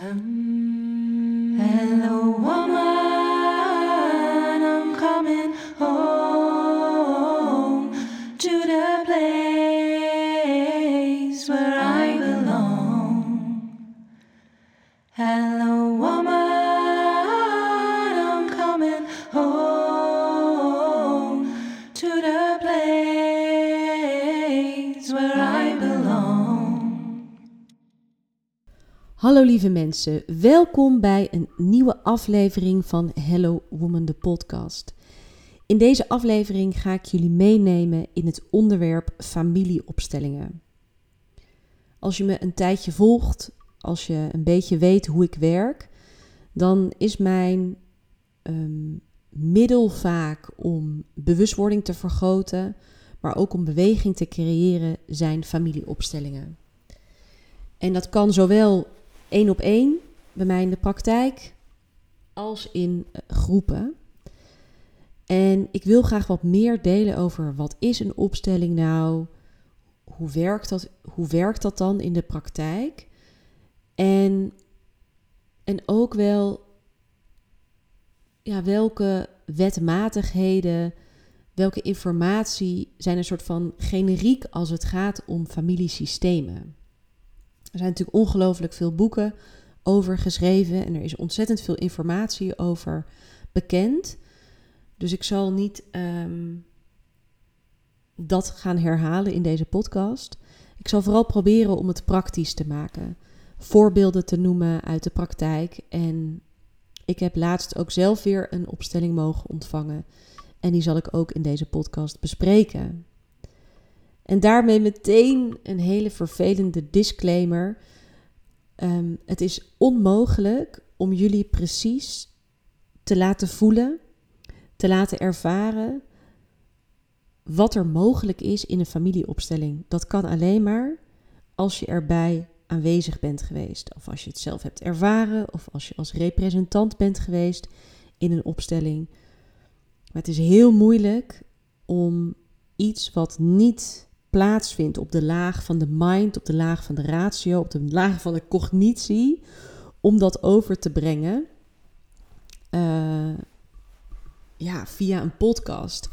Hello, lieve mensen, welkom bij een nieuwe aflevering van Hello Woman de podcast. In deze aflevering ga ik jullie meenemen in het onderwerp familieopstellingen. Als je me een tijdje volgt, als je een beetje weet hoe ik werk, dan is mijn ehm, middel vaak om bewustwording te vergroten, maar ook om beweging te creëren, zijn familieopstellingen. En dat kan zowel één op één bij mij in de praktijk als in eh, groepen. En ik wil graag wat meer delen over wat is een opstelling nou? Hoe werkt dat, hoe werkt dat dan in de praktijk? En, en ook wel ja, welke wetmatigheden, welke informatie zijn een soort van generiek als het gaat om familiesystemen. Er zijn natuurlijk ongelooflijk veel boeken over geschreven en er is ontzettend veel informatie over bekend. Dus ik zal niet ehm, dat gaan herhalen in deze podcast. Ik zal vooral proberen om het praktisch te maken. Voorbeelden te noemen uit de praktijk. En ik heb laatst ook zelf weer een opstelling mogen ontvangen. En die zal ik ook in deze podcast bespreken. En daarmee meteen een hele vervelende disclaimer. Ehm, het is onmogelijk om jullie precies te laten voelen, te laten ervaren wat er mogelijk is in een familieopstelling. Dat kan alleen maar als je erbij aanwezig bent geweest. Of als je het zelf hebt ervaren. Of als je als representant bent geweest in een opstelling. Maar het is heel moeilijk om iets wat niet plaatsvindt op de laag van de mind, op de laag van de ratio, op de laag van de cognitie, om dat over te brengen uh, ja, via een podcast.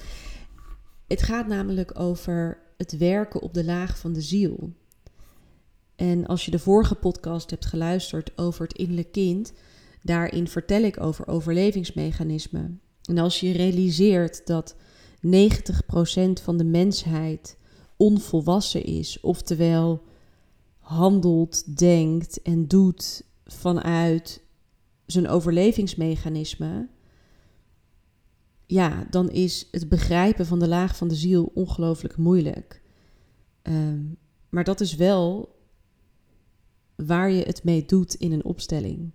Het gaat namelijk over het werken op de laag van de ziel. En als je de vorige podcast hebt geluisterd over het innerlijk kind, daarin vertel ik over overlevingsmechanismen. En als je realiseert dat 90% van de mensheid onvolwassen is, oftewel handelt, denkt en doet vanuit zijn overlevingsmechanisme, ja, dan is het begrijpen van de laag van de ziel ongelooflijk moeilijk. Ehm, maar dat is wel waar je het mee doet in een opstelling.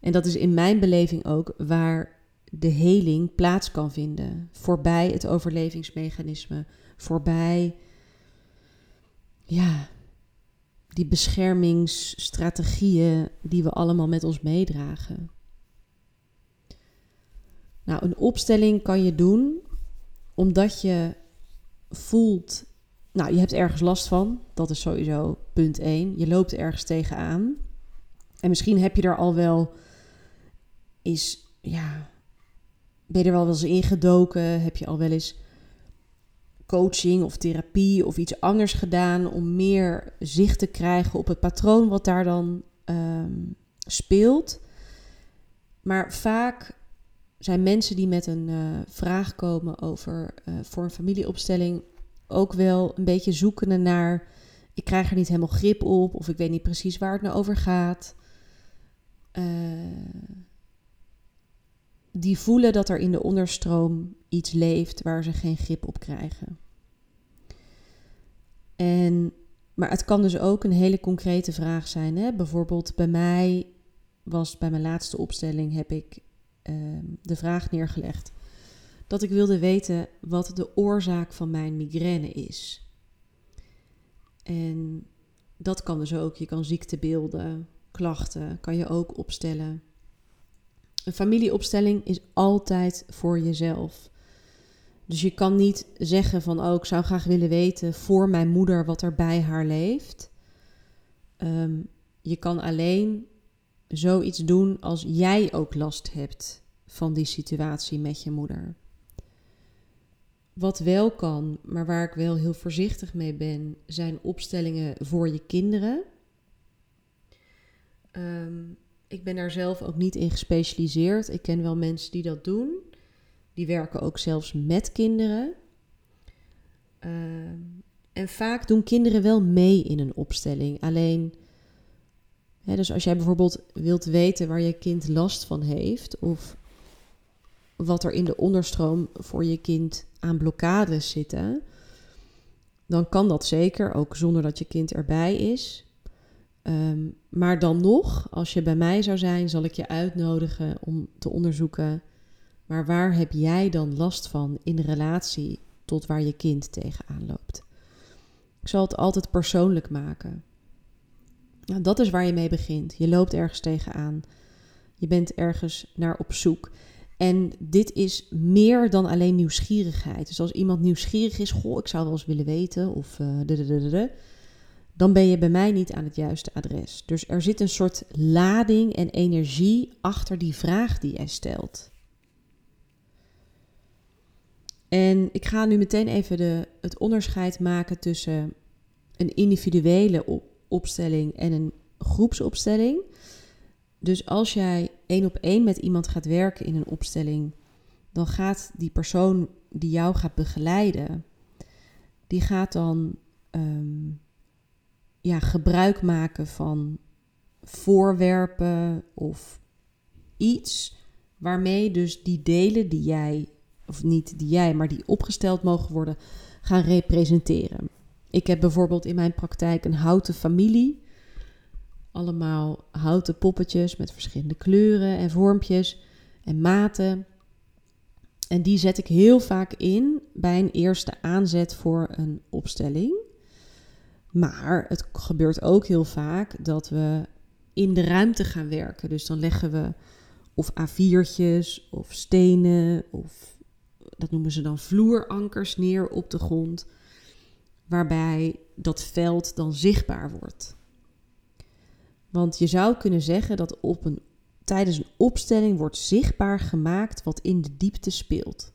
En dat is in mijn beleving ook waar de heling plaats kan vinden. Voorbij het overlevingsmechanisme, voorbij ja, die beschermingsstrategieën die we allemaal met ons meedragen. Nou, een opstelling kan je doen omdat je voelt, nou, je hebt ergens last van. Dat is sowieso punt 1. Je loopt ergens tegenaan. En misschien heb je er al wel is, ja, ben je er wel eens ingedoken? Heb je al wel eens coaching of therapie of iets anders gedaan om meer zicht te krijgen op het patroon wat daar dan ehm, speelt. Maar vaak zijn mensen die met een uh, vraag komen over uh, voor een familieopstelling ook wel een beetje zoekende naar ik krijg er niet helemaal grip op of ik weet niet precies waar het nou over gaat. Uh, die voelen dat er in de onderstroom iets leeft waar ze geen grip op krijgen. En, maar het kan dus ook een hele concrete vraag zijn. Hè? Bijvoorbeeld bij mij was bij mijn laatste opstelling heb ik uh, de vraag neergelegd dat ik wilde weten wat de oorzaak van mijn migraine is. En dat kan dus ook. Je kan ziektebeelden, klachten, kan je ook opstellen. Een familieopstelling is altijd voor jezelf. Dus je kan niet zeggen van, oh, ik zou graag willen weten voor mijn moeder wat er bij haar leeft. Um, je kan alleen zoiets doen als jij ook last hebt van die situatie met je moeder. Wat wel kan, maar waar ik wel heel voorzichtig mee ben, zijn opstellingen voor je kinderen. Ehm, ik ben daar zelf ook niet in gespecialiseerd. Ik ken wel mensen die dat doen. Die werken ook zelfs met kinderen. Ehm, en vaak doen kinderen wel mee in een opstelling. Alleen, hè, dus als jij bijvoorbeeld wilt weten waar je kind last van heeft, of wat er in de onderstroom voor je kind aan blokkades zitten, dan kan dat zeker, ook zonder dat je kind erbij is. Ehm, maar dan nog, als je bij mij zou zijn, zal ik je uitnodigen om te onderzoeken. Maar waar heb jij dan last van in relatie tot waar je kind tegenaan loopt? Ik zal het altijd persoonlijk maken. Nou, dat is waar je mee begint. Je loopt ergens tegenaan. Je bent ergens naar op zoek. En dit is meer dan alleen nieuwsgierigheid. Dus als iemand nieuwsgierig is, goh, ik zou wel eens willen weten, of uh, dan ben je bij mij niet aan het juiste adres. Dus er zit een soort lading en energie achter die vraag die jij stelt. En ik ga nu meteen even de, het onderscheid maken tussen een individuele opstelling en een groepsopstelling. Dus als jij één op één met iemand gaat werken in een opstelling, dan gaat die persoon die jou gaat begeleiden, die gaat dan ehm, ja, gebruik maken van voorwerpen of iets waarmee dus die delen die jij, of niet die jij, maar die opgesteld mogen worden, gaan representeren. Ik heb bijvoorbeeld in mijn praktijk een houten familie. Allemaal houten poppetjes met verschillende kleuren en vormpjes en maten. En die zet ik heel vaak in bij een eerste aanzet voor een opstelling. Maar het gebeurt ook heel vaak dat we in de ruimte gaan werken. Dus dan leggen we of A4'tjes of stenen of dat noemen ze dan vloerankers neer op de grond, waarbij dat veld dan zichtbaar wordt. Want je zou kunnen zeggen dat op een, tijdens een opstelling wordt zichtbaar gemaakt wat in de diepte speelt.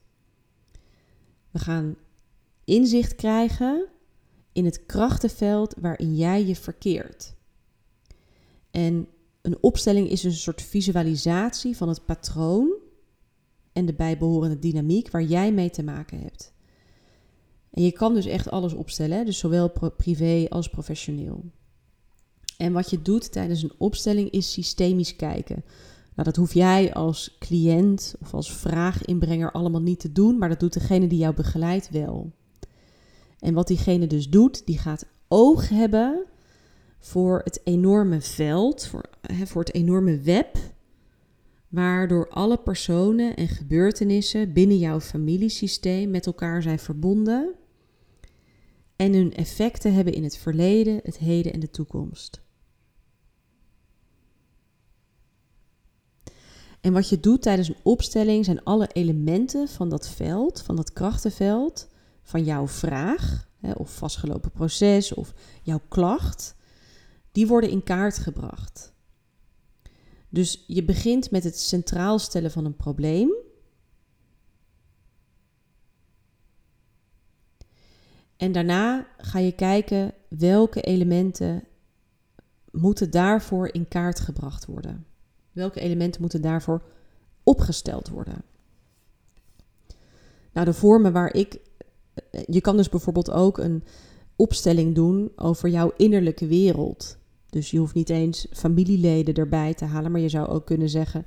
We gaan inzicht krijgen in het krachtenveld waarin jij je verkeert. En een opstelling is een soort visualisatie van het patroon en de bijbehorende dynamiek waar jij mee te maken hebt. En je kan dus echt alles opstellen, dus zowel privé als professioneel. En wat je doet tijdens een opstelling is systemisch kijken. Nou, dat hoef jij als cliënt of als vraaginbrenger allemaal niet te doen, maar dat doet degene die jou begeleidt wel. En wat diegene dus doet, die gaat oog hebben voor het enorme veld, voor, hè, voor het enorme web, waardoor alle personen en gebeurtenissen binnen jouw familiesysteem met elkaar zijn verbonden en hun effecten hebben in het verleden, het heden en de toekomst. En wat je doet tijdens een opstelling zijn alle elementen van dat veld, van dat krachtenveld, van jouw vraag of vastgelopen proces of jouw klacht, die worden in kaart gebracht. Dus je begint met het centraal stellen van een probleem. En daarna ga je kijken welke elementen moeten daarvoor in kaart gebracht worden. Welke elementen moeten daarvoor opgesteld worden? Nou, de vormen waar ik je kan dus bijvoorbeeld ook een opstelling doen over jouw innerlijke wereld. Dus je hoeft niet eens familieleden erbij te halen, maar je zou ook kunnen zeggen: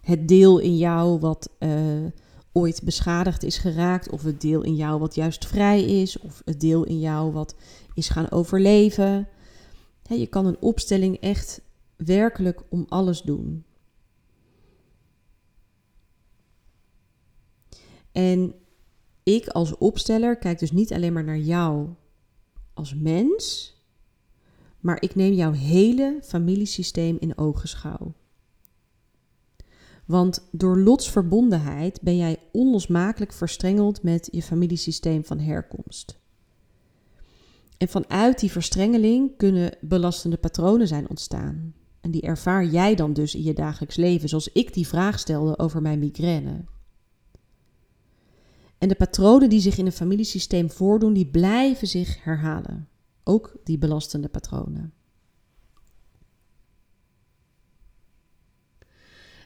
het deel in jou wat uh, ooit beschadigd is geraakt, of het deel in jou wat juist vrij is, of het deel in jou wat is gaan overleven. je kan een opstelling echt werkelijk om alles doen. En ik als opsteller kijk dus niet alleen maar naar jou als mens, maar ik neem jouw hele familiesysteem in ogenschouw. Want door lotsverbondenheid ben jij onlosmakelijk verstrengeld met je familiesysteem van herkomst. En vanuit die verstrengeling kunnen belastende patronen zijn ontstaan. En die ervaar jij dan dus in je dagelijks leven, zoals ik die vraag stelde over mijn migraine. En de patronen die zich in een familiesysteem voordoen, die blijven zich herhalen. Ook die belastende patronen.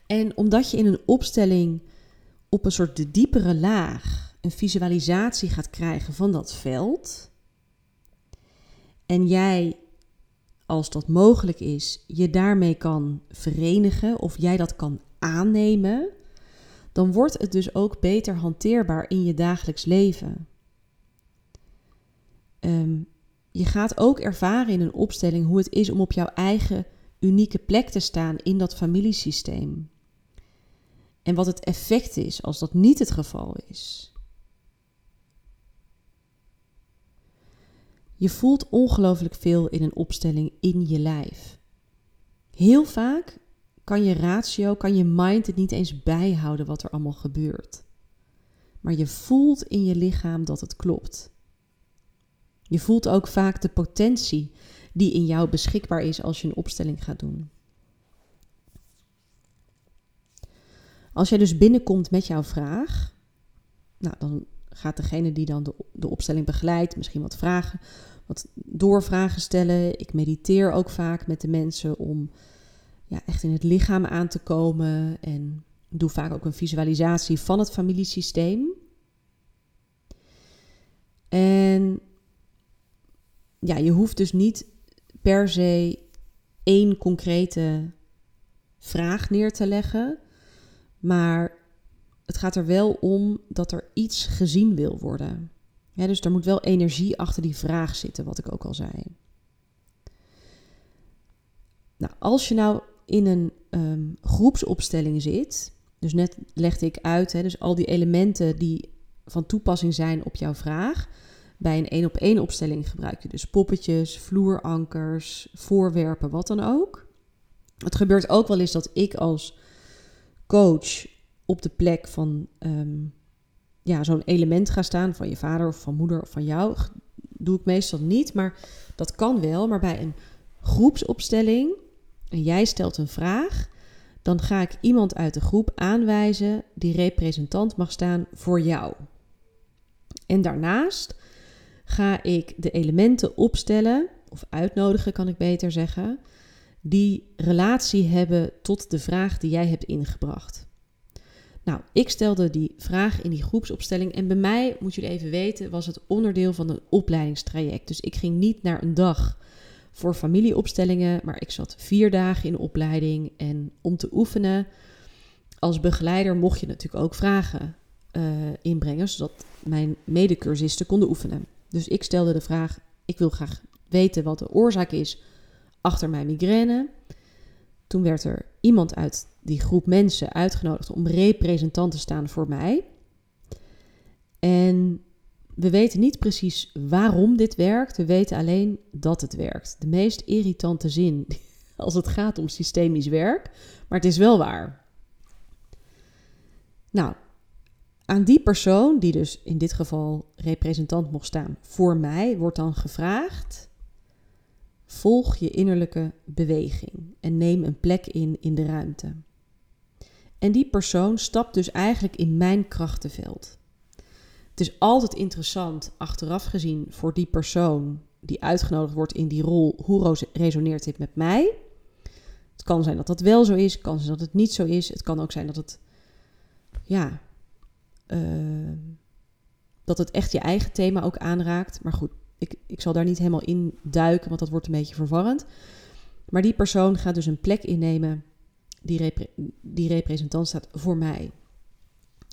En omdat je in een opstelling op een soort diepere laag een visualisatie gaat krijgen van dat veld. En jij, als dat mogelijk is, je daarmee kan verenigen of jij dat kan aannemen, dan wordt het dus ook beter hanteerbaar in je dagelijks leven. Um, je gaat ook ervaren in een opstelling hoe het is om op jouw eigen unieke plek te staan in dat familiesysteem. En wat het effect is als dat niet het geval is. Je voelt ongelooflijk veel in een opstelling in je lijf. Heel vaak kan je ratio, kan je mind het niet eens bijhouden wat er allemaal gebeurt. Maar je voelt in je lichaam dat het klopt. Je voelt ook vaak de potentie die in jou beschikbaar is als je een opstelling gaat doen. Als jij dus binnenkomt met jouw vraag, nou, dan gaat degene die dan de, de opstelling begeleidt misschien wat vragen, wat doorvragen stellen. Ik mediteer ook vaak met de mensen om ja, echt in het lichaam aan te komen en doe vaak ook een visualisatie van het familiesysteem. En ja, je hoeft dus niet per se één concrete vraag neer te leggen. Maar het gaat er wel om dat er iets gezien wil worden. Dus er moet wel energie achter die vraag zitten, wat ik ook al zei. Nou, als je nou in een ehm, groepsopstelling zit, dus net legde ik uit, hè, dus al die elementen die van toepassing zijn op jouw vraag. Bij een één op één opstelling gebruik je dus poppetjes, vloerankers, voorwerpen, wat dan ook. Het gebeurt ook wel eens dat ik als coach op de plek van ehm, ja, zo'n element ga staan van je vader of van moeder of van jou. Doe ik meestal niet, maar dat kan wel. Maar bij een groepsopstelling en jij stelt een vraag, dan ga ik iemand uit de groep aanwijzen die representant mag staan voor jou. En daarnaast ga ik de elementen opstellen, of uitnodigen kan ik beter zeggen, die relatie hebben tot de vraag die jij hebt ingebracht. Nou, ik stelde die vraag in die groepsopstelling en bij mij, moet jullie even weten, was het onderdeel van een opleidingstraject. Dus ik ging niet naar een dag voor familieopstellingen, maar ik zat vier dagen in opleiding en om te oefenen als begeleider mocht je natuurlijk ook vragen uh, inbrengen, zodat mijn medecursisten konden oefenen. Dus ik stelde de vraag: ik wil graag weten wat de oorzaak is achter mijn migraine. Toen werd er iemand uit die groep mensen uitgenodigd om representant te staan voor mij. En we weten niet precies waarom dit werkt. We weten alleen dat het werkt. De meest irritante zin als het gaat om systemisch werk. Maar het is wel waar. Nou, aan die persoon, die dus in dit geval representant mocht staan voor mij, wordt dan gevraagd: volg je innerlijke beweging en neem een plek in in de ruimte. En die persoon stapt dus eigenlijk in mijn krachtenveld. Het is altijd interessant, achteraf gezien, voor die persoon die uitgenodigd wordt in die rol, hoe resoneert dit met mij? Het kan zijn dat dat wel zo is, het kan zijn dat het niet zo is. Het kan ook zijn dat het, ja, uh, dat het echt je eigen thema ook aanraakt. Maar goed, ik, ik zal daar niet helemaal in duiken, want dat wordt een beetje verwarrend. Maar die persoon gaat dus een plek innemen die, die representant staat voor mij.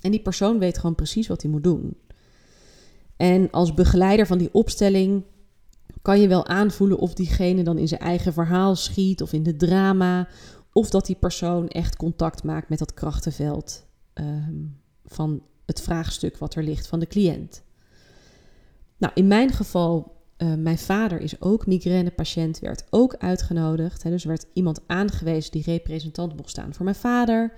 En die persoon weet gewoon precies wat hij moet doen. En als begeleider van die opstelling kan je wel aanvoelen of diegene dan in zijn eigen verhaal schiet of in de drama. Of dat die persoon echt contact maakt met dat krachtenveld um, van het vraagstuk wat er ligt van de cliënt. Nou, in mijn geval, uh, mijn vader is ook migrainepatiënt, werd ook uitgenodigd. Hè, dus werd iemand aangewezen die representant mocht staan voor mijn vader.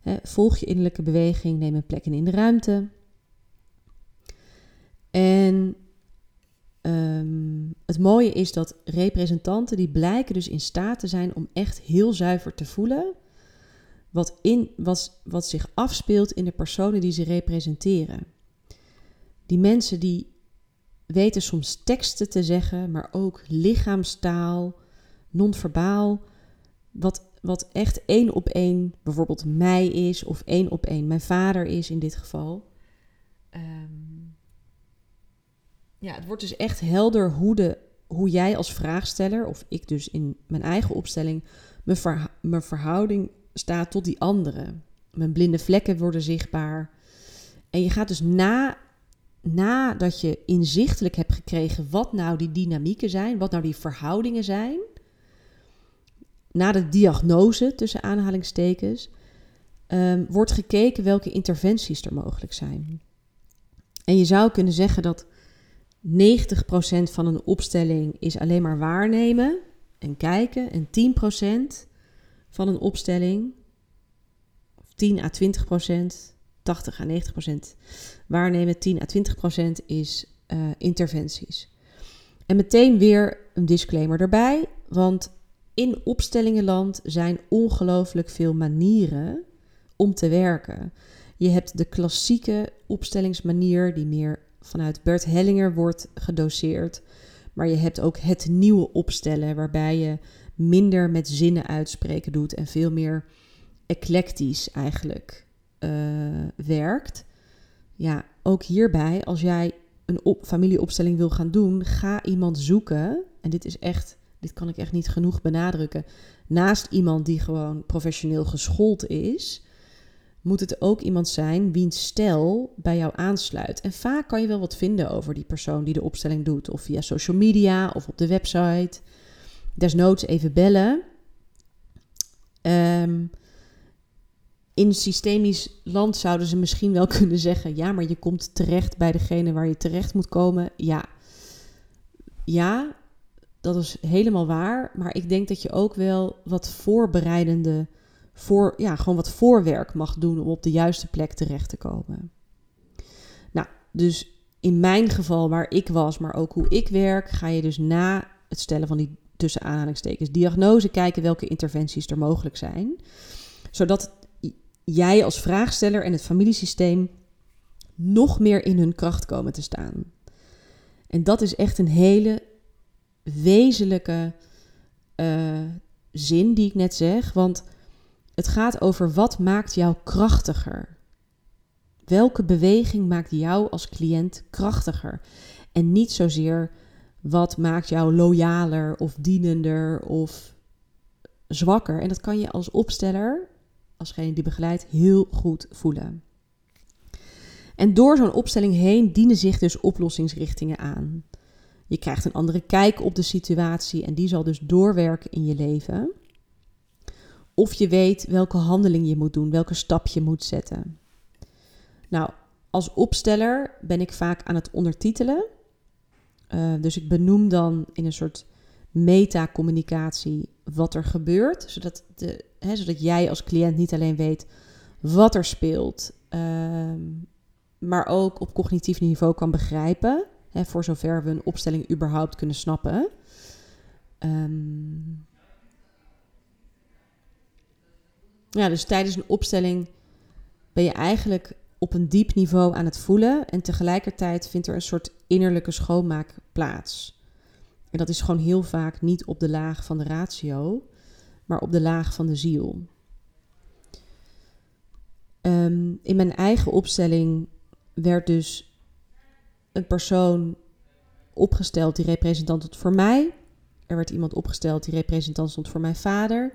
Hè, volg je innerlijke beweging, neem een plek in, in de ruimte. En ehm, het mooie is dat representanten die blijken dus in staat te zijn om echt heel zuiver te voelen wat, in, wat, wat zich afspeelt in de personen die ze representeren. Die mensen die weten soms teksten te zeggen, maar ook lichaamstaal, non-verbaal, wat, wat echt één op één bijvoorbeeld mij is, of één op één mijn vader is in dit geval. Ehm, ja, het wordt dus echt helder hoe, de, hoe jij als vraagsteller, of ik dus in mijn eigen opstelling, mijn, verha- mijn verhouding staat tot die anderen. Mijn blinde vlekken worden zichtbaar. En je gaat dus na, nadat je inzichtelijk hebt gekregen wat nou die dynamieken zijn, wat nou die verhoudingen zijn, na de diagnose tussen aanhalingstekens, ehm, wordt gekeken welke interventies er mogelijk zijn. En je zou kunnen zeggen dat 90% van een opstelling is alleen maar waarnemen en kijken. En 10% van een opstelling, of 10 à 20%, 80 à 90% waarnemen, 10 à 20% is eh, interventies. En meteen weer een disclaimer erbij, want in opstellingenland zijn ongelooflijk veel manieren om te werken. Je hebt de klassieke opstellingsmanier die meer vanuit Bert Hellinger wordt gedoseerd. Maar je hebt ook het nieuwe opstellen waarbij je minder met zinnen uitspreken doet en veel meer eclectisch eigenlijk eh, werkt. Ja, ook hierbij, als jij een op familieopstelling wil gaan doen, ga iemand zoeken. En dit is echt, dit kan ik echt niet genoeg benadrukken. Naast iemand die gewoon professioneel geschoold is, moet het ook iemand zijn wiens stijl bij jou aansluit. En vaak kan je wel wat vinden over die persoon die de opstelling doet, of via social media of op de website. Desnoods even bellen. Ehm, in systemisch land zouden ze misschien wel kunnen zeggen: ja, maar je komt terecht bij degene waar je terecht moet komen. Ja, ja, dat is helemaal waar. Maar ik denk dat je ook wel wat voorbereidende, voor, ja, gewoon wat voorwerk mag doen om op de juiste plek terecht te komen. Nou, dus in mijn geval waar ik was, maar ook hoe ik werk, ga je dus na het stellen van die tussen aanhalingstekens diagnose kijken welke interventies er mogelijk zijn, zodat jij als vraagsteller en het familiesysteem nog meer in hun kracht komen te staan. En dat is echt een hele wezenlijke uh, zin die ik net zeg, want het gaat over wat maakt jou krachtiger. Welke beweging maakt jou als cliënt krachtiger? En niet zozeer wat maakt jou loyaler of dienender of zwakker. En dat kan je als opsteller, alsgene die begeleidt, heel goed voelen. En door zo'n opstelling heen dienen zich dus oplossingsrichtingen aan. Je krijgt een andere kijk op de situatie en die zal dus doorwerken in je leven. Of je weet welke handeling je moet doen, welke stap je moet zetten. Nou, als opsteller ben ik vaak aan het ondertitelen. Uh, dus ik benoem dan in een soort metacommunicatie wat er gebeurt, zodat, de, hè, zodat jij als cliënt niet alleen weet wat er speelt, uh, maar ook op cognitief niveau kan begrijpen, hè, voor zover we een opstelling überhaupt kunnen snappen. Um, ja, dus tijdens een opstelling ben je eigenlijk op een diep niveau aan het voelen en tegelijkertijd vindt er een soort innerlijke schoonmaak plaats. En dat is gewoon heel vaak niet op de laag van de ratio, maar op de laag van de ziel. Um, in mijn eigen opstelling werd dus een persoon opgesteld die representant stond voor mij. Er werd iemand opgesteld die representant stond voor mijn vader.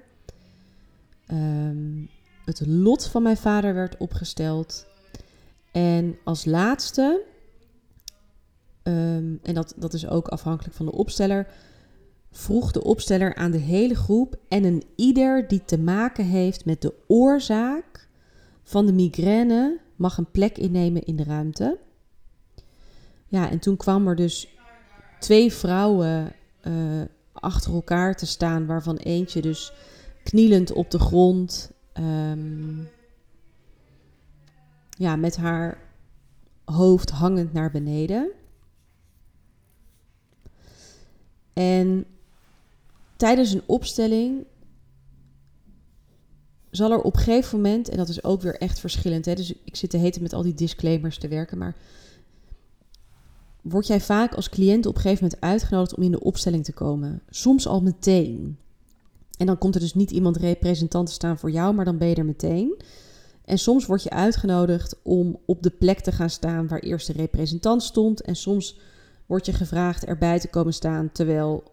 Um, het lot van mijn vader werd opgesteld. En als laatste, um, en dat, dat is ook afhankelijk van de opsteller, vroeg de opsteller aan de hele groep en een ieder die te maken heeft met de oorzaak van de migraine mag een plek innemen in de ruimte. Ja, en toen kwam er dus twee vrouwen uh, achter elkaar te staan, waarvan eentje dus knielend op de grond, um, ja, met haar hoofd hangend naar beneden. En tijdens een opstelling zal er op een gegeven moment, en dat is ook weer echt verschillend, hè, dus ik zit te heten met al die disclaimers te werken, maar word jij vaak als cliënt op een gegeven moment uitgenodigd om in de opstelling te komen. Soms al meteen. En dan komt er dus niet iemand representant te staan voor jou, maar dan ben je er meteen. En soms word je uitgenodigd om op de plek te gaan staan waar eerst de representant stond. En soms word je gevraagd erbij te komen staan terwijl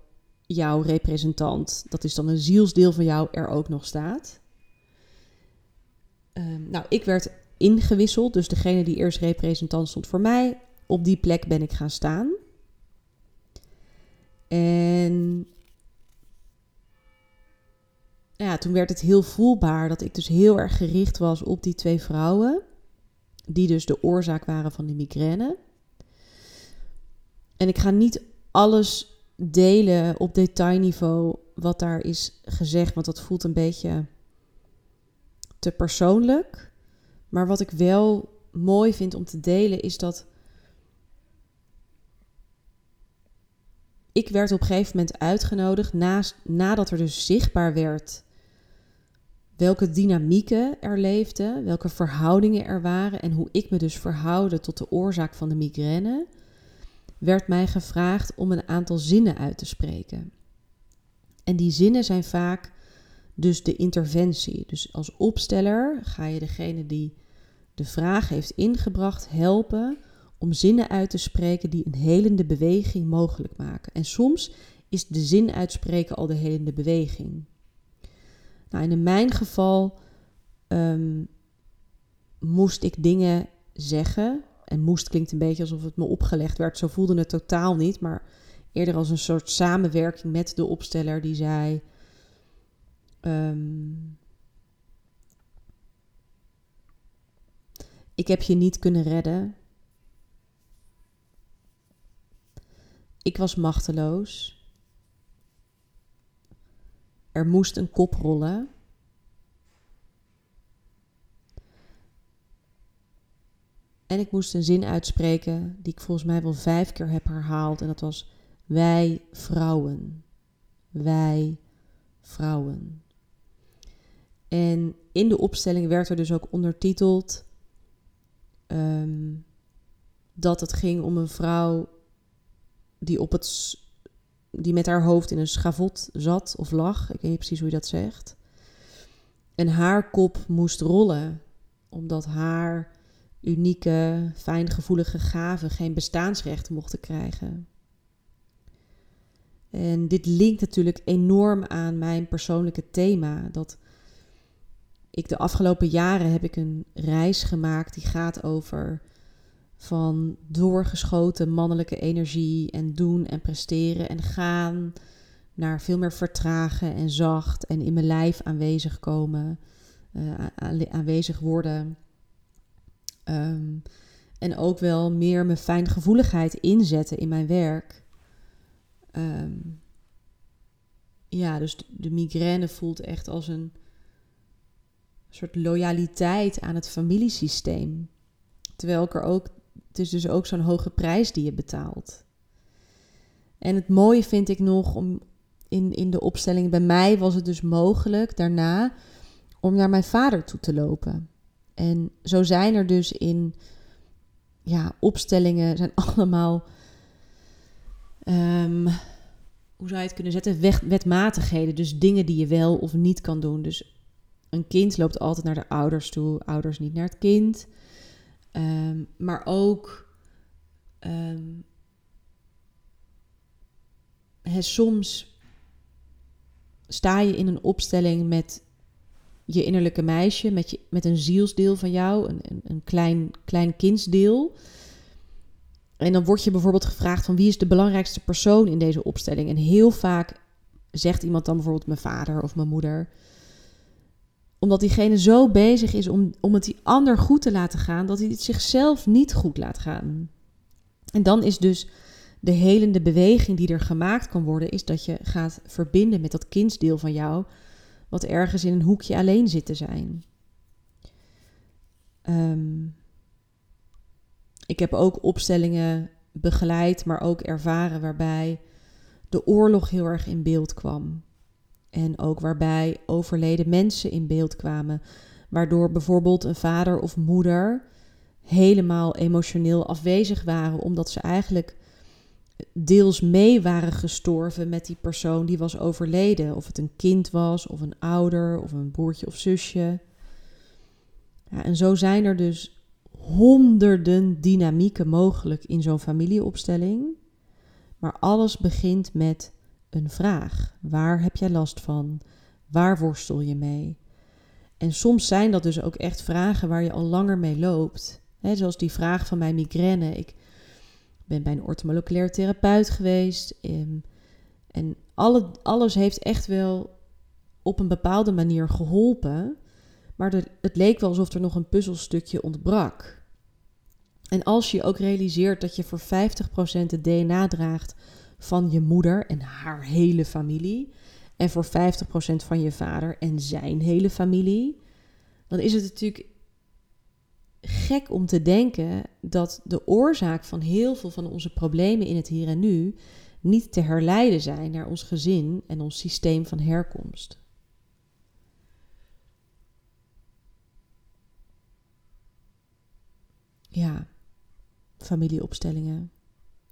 jouw representant, dat is dan een zielsdeel van jou, er ook nog staat. Ehm, nou, ik werd ingewisseld, dus degene die eerst representant stond voor mij, op die plek ben ik gaan staan. En ja, toen werd het heel voelbaar dat ik dus heel erg gericht was op die twee vrouwen, die dus de oorzaak waren van die migraine. En ik ga niet alles delen op detailniveau wat daar is gezegd, want dat voelt een beetje te persoonlijk. Maar wat ik wel mooi vind om te delen is dat ik werd op een gegeven moment uitgenodigd nadat er dus zichtbaar werd welke dynamieken er leefden, welke verhoudingen er waren en hoe ik me dus verhoudde tot de oorzaak van de migraine, werd mij gevraagd om een aantal zinnen uit te spreken. En die zinnen zijn vaak dus de interventie. Dus als opsteller ga je degene die de vraag heeft ingebracht helpen om zinnen uit te spreken die een helende beweging mogelijk maken. En soms is de zin uitspreken al de helende beweging. Nou, in mijn geval um, moest ik dingen zeggen. En moest klinkt een beetje alsof het me opgelegd werd. Zo voelde het totaal niet. Maar eerder als een soort samenwerking met de opsteller die zei. Um, ik heb je niet kunnen redden. Ik was machteloos. Er moest een kop rollen. En ik moest een zin uitspreken die ik volgens mij wel vijf keer heb herhaald. En dat was wij vrouwen. Wij vrouwen. En in de opstelling werd er dus ook ondertiteld um, dat het ging om een vrouw die op het die met haar hoofd in een schavot zat of lag. Ik weet niet precies hoe je dat zegt. En haar kop moest rollen, omdat haar unieke, fijngevoelige gaven geen bestaansrecht mochten krijgen. En dit linkt natuurlijk enorm aan mijn persoonlijke thema. Dat ik de afgelopen jaren heb ik een reis gemaakt die gaat over van doorgeschoten mannelijke energie en doen en presteren en gaan naar veel meer vertragen en zacht en in mijn lijf aanwezig komen, uh, aanwezig worden. Ehm, en ook wel meer mijn fijngevoeligheid inzetten in mijn werk. Ehm, ja, dus de migraine voelt echt als een soort loyaliteit aan het familiesysteem. Terwijl ik er ook het is dus ook zo'n hoge prijs die je betaalt. En het mooie vind ik nog om in, in de opstelling bij mij was het dus mogelijk daarna om naar mijn vader toe te lopen. En zo zijn er dus in ja, opstellingen zijn allemaal um, hoe zou je het kunnen zetten? wetmatigheden. Dus dingen die je wel of niet kan doen. Dus een kind loopt altijd naar de ouders toe, ouders niet naar het kind. Um, maar ook he, soms sta je in een opstelling met je innerlijke meisje, met, je, met een zielsdeel van jou, een, een, een klein, klein kindsdeel. En dan word je bijvoorbeeld gevraagd van wie is de belangrijkste persoon in deze opstelling. En heel vaak zegt iemand dan bijvoorbeeld mijn vader of mijn moeder omdat diegene zo bezig is om, om het die ander goed te laten gaan, dat hij het zichzelf niet goed laat gaan. En dan is dus de helende beweging die er gemaakt kan worden, is dat je gaat verbinden met dat kindsdeel van jou, wat ergens in een hoekje alleen zit te zijn. Ehm, ik heb ook opstellingen begeleid, maar ook ervaren waarbij de oorlog heel erg in beeld kwam. En ook waarbij overleden mensen in beeld kwamen, waardoor bijvoorbeeld een vader of moeder helemaal emotioneel afwezig waren, omdat ze eigenlijk deels mee waren gestorven met die persoon die was overleden. Of het een kind was, of een ouder, of een broertje of zusje. Ja, en zo zijn er dus honderden dynamieken mogelijk in zo'n familieopstelling. Maar alles begint met een vraag. Waar heb jij last van? Waar worstel je mee? En soms zijn dat dus ook echt vragen waar je al langer mee loopt. zoals die vraag van mijn migraine. Ik ben bij een orthomoleculair therapeut geweest. Ehm, en alle, alles heeft echt wel op een bepaalde manier geholpen. Maar het leek wel alsof er nog een puzzelstukje ontbrak. En als je ook realiseert dat je voor 50% het DNA draagt van je moeder en haar hele familie. En voor 50% van je vader en zijn hele familie. Dan is het natuurlijk gek om te denken dat de oorzaak van heel veel van onze problemen in het hier en nu niet te herleiden zijn naar ons gezin en ons systeem van herkomst. Ja, familieopstellingen.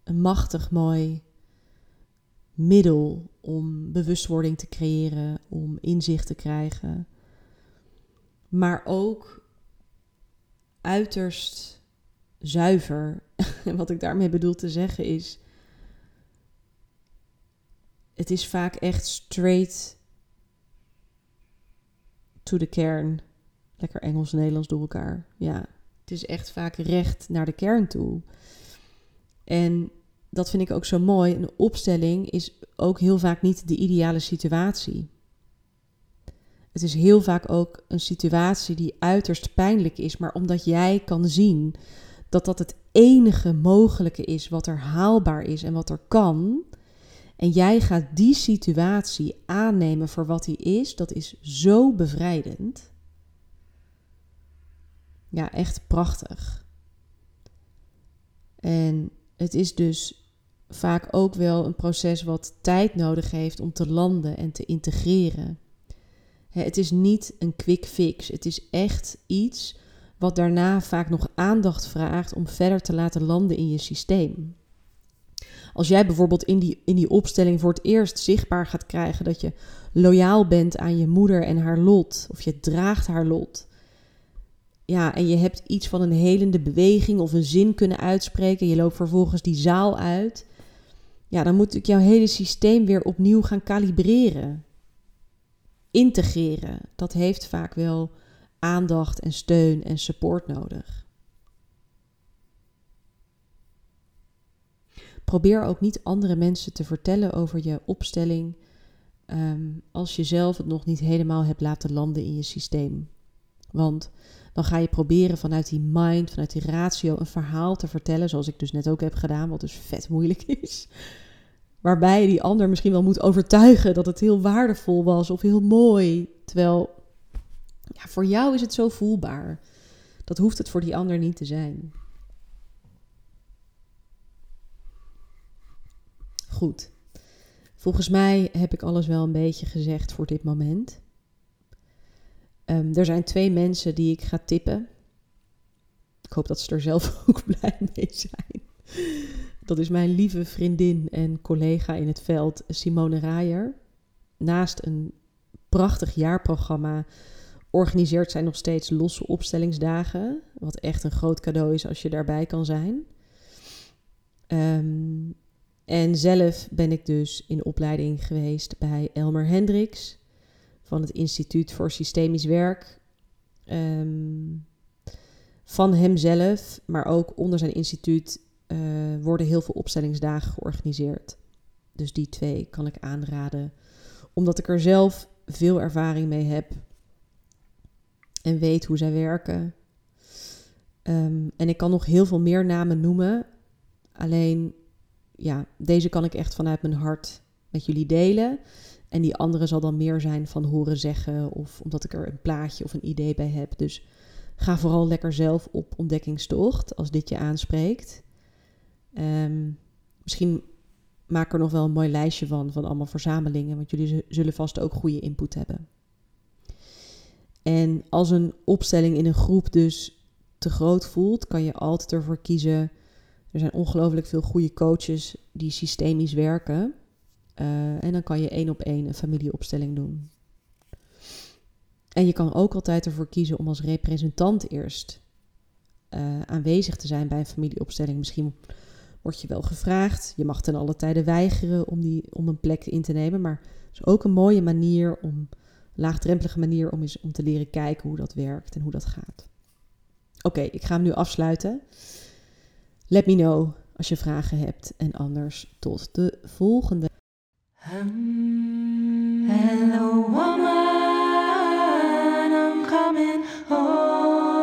Een machtig mooi middel om bewustwording te creëren, om inzicht te krijgen. Maar ook uiterst zuiver. En wat ik daarmee bedoel te zeggen is. Het is vaak echt straight to the kern. Lekker Engels-Nederlands door elkaar. Ja, het is echt vaak recht naar de kern toe. En dat vind ik ook zo mooi. Een opstelling is ook heel vaak niet de ideale situatie. Het is heel vaak ook een situatie die uiterst pijnlijk is, maar omdat jij kan zien dat dat het enige mogelijke is wat er haalbaar is en wat er kan, en jij gaat die situatie aannemen voor wat die is, dat is zo bevrijdend. Ja, echt prachtig. En het is dus vaak ook wel een proces wat tijd nodig heeft om te landen en te integreren. Het is niet een quick fix. Het is echt iets wat daarna vaak nog aandacht vraagt om verder te laten landen in je systeem. Als jij bijvoorbeeld in die, in die opstelling voor het eerst zichtbaar gaat krijgen dat je loyaal bent aan je moeder en haar lot, of je draagt haar lot, ja, en je hebt iets van een helende beweging of een zin kunnen uitspreken, je loopt vervolgens die zaal uit, ja, dan moet ik jouw hele systeem weer opnieuw gaan kalibreren. Integreren, dat heeft vaak wel aandacht en steun en support nodig. Probeer ook niet andere mensen te vertellen over je opstelling ehm, als je zelf het nog niet helemaal hebt laten landen in je systeem. Want dan ga je proberen vanuit die mind, vanuit die ratio, een verhaal te vertellen, zoals ik dus net ook heb gedaan, wat dus vet moeilijk is. Waarbij je die ander misschien wel moet overtuigen dat het heel waardevol was of heel mooi. Terwijl ja, voor jou is het zo voelbaar. Dat hoeft het voor die ander niet te zijn. Goed. Volgens mij heb ik alles wel een beetje gezegd voor dit moment. Um, er zijn twee mensen die ik ga tippen. Ik hoop dat ze er zelf ook blij mee zijn. Dat is mijn lieve vriendin en collega in het veld, Simone Raaier. Naast een prachtig jaarprogramma organiseert zij nog steeds losse opstellingsdagen. Wat echt een groot cadeau is als je daarbij kan zijn. Um, en zelf ben ik dus in opleiding geweest bij Elmer Hendricks van het Instituut voor Systemisch Werk. Um, van hemzelf, maar ook onder zijn instituut uh, worden heel veel opstellingsdagen georganiseerd. Dus die twee kan ik aanraden, omdat ik er zelf veel ervaring mee heb en weet hoe zij werken. Um, en ik kan nog heel veel meer namen noemen. Alleen, ja, deze kan ik echt vanuit mijn hart met jullie delen. En die andere zal dan meer zijn van horen zeggen of omdat ik er een plaatje of een idee bij heb. Dus ga vooral lekker zelf op ontdekkingstocht als dit je aanspreekt. Um, misschien maak er nog wel een mooi lijstje van, van allemaal verzamelingen, want jullie zullen vast ook goede input hebben. En als een opstelling in een groep dus te groot voelt, kan je altijd ervoor kiezen. Er zijn ongelooflijk veel goede coaches die systemisch werken. Eh, en dan kan je één op één een familieopstelling doen. En je kan ook altijd ervoor kiezen om als representant eerst eh, aanwezig te zijn bij een familieopstelling. Misschien word je wel gevraagd. Je mag ten alle tijde weigeren om, die, om een plek in te nemen. Maar het is ook een mooie manier om, laagdrempelige manier om eens om te leren kijken hoe dat werkt en hoe dat gaat. Oké, ik ga hem nu afsluiten. Let me know als je vragen hebt. En anders tot de volgende. Hello, woman, I'm coming home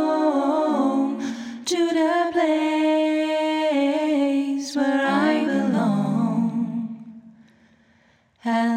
to the place where I belong. Hello,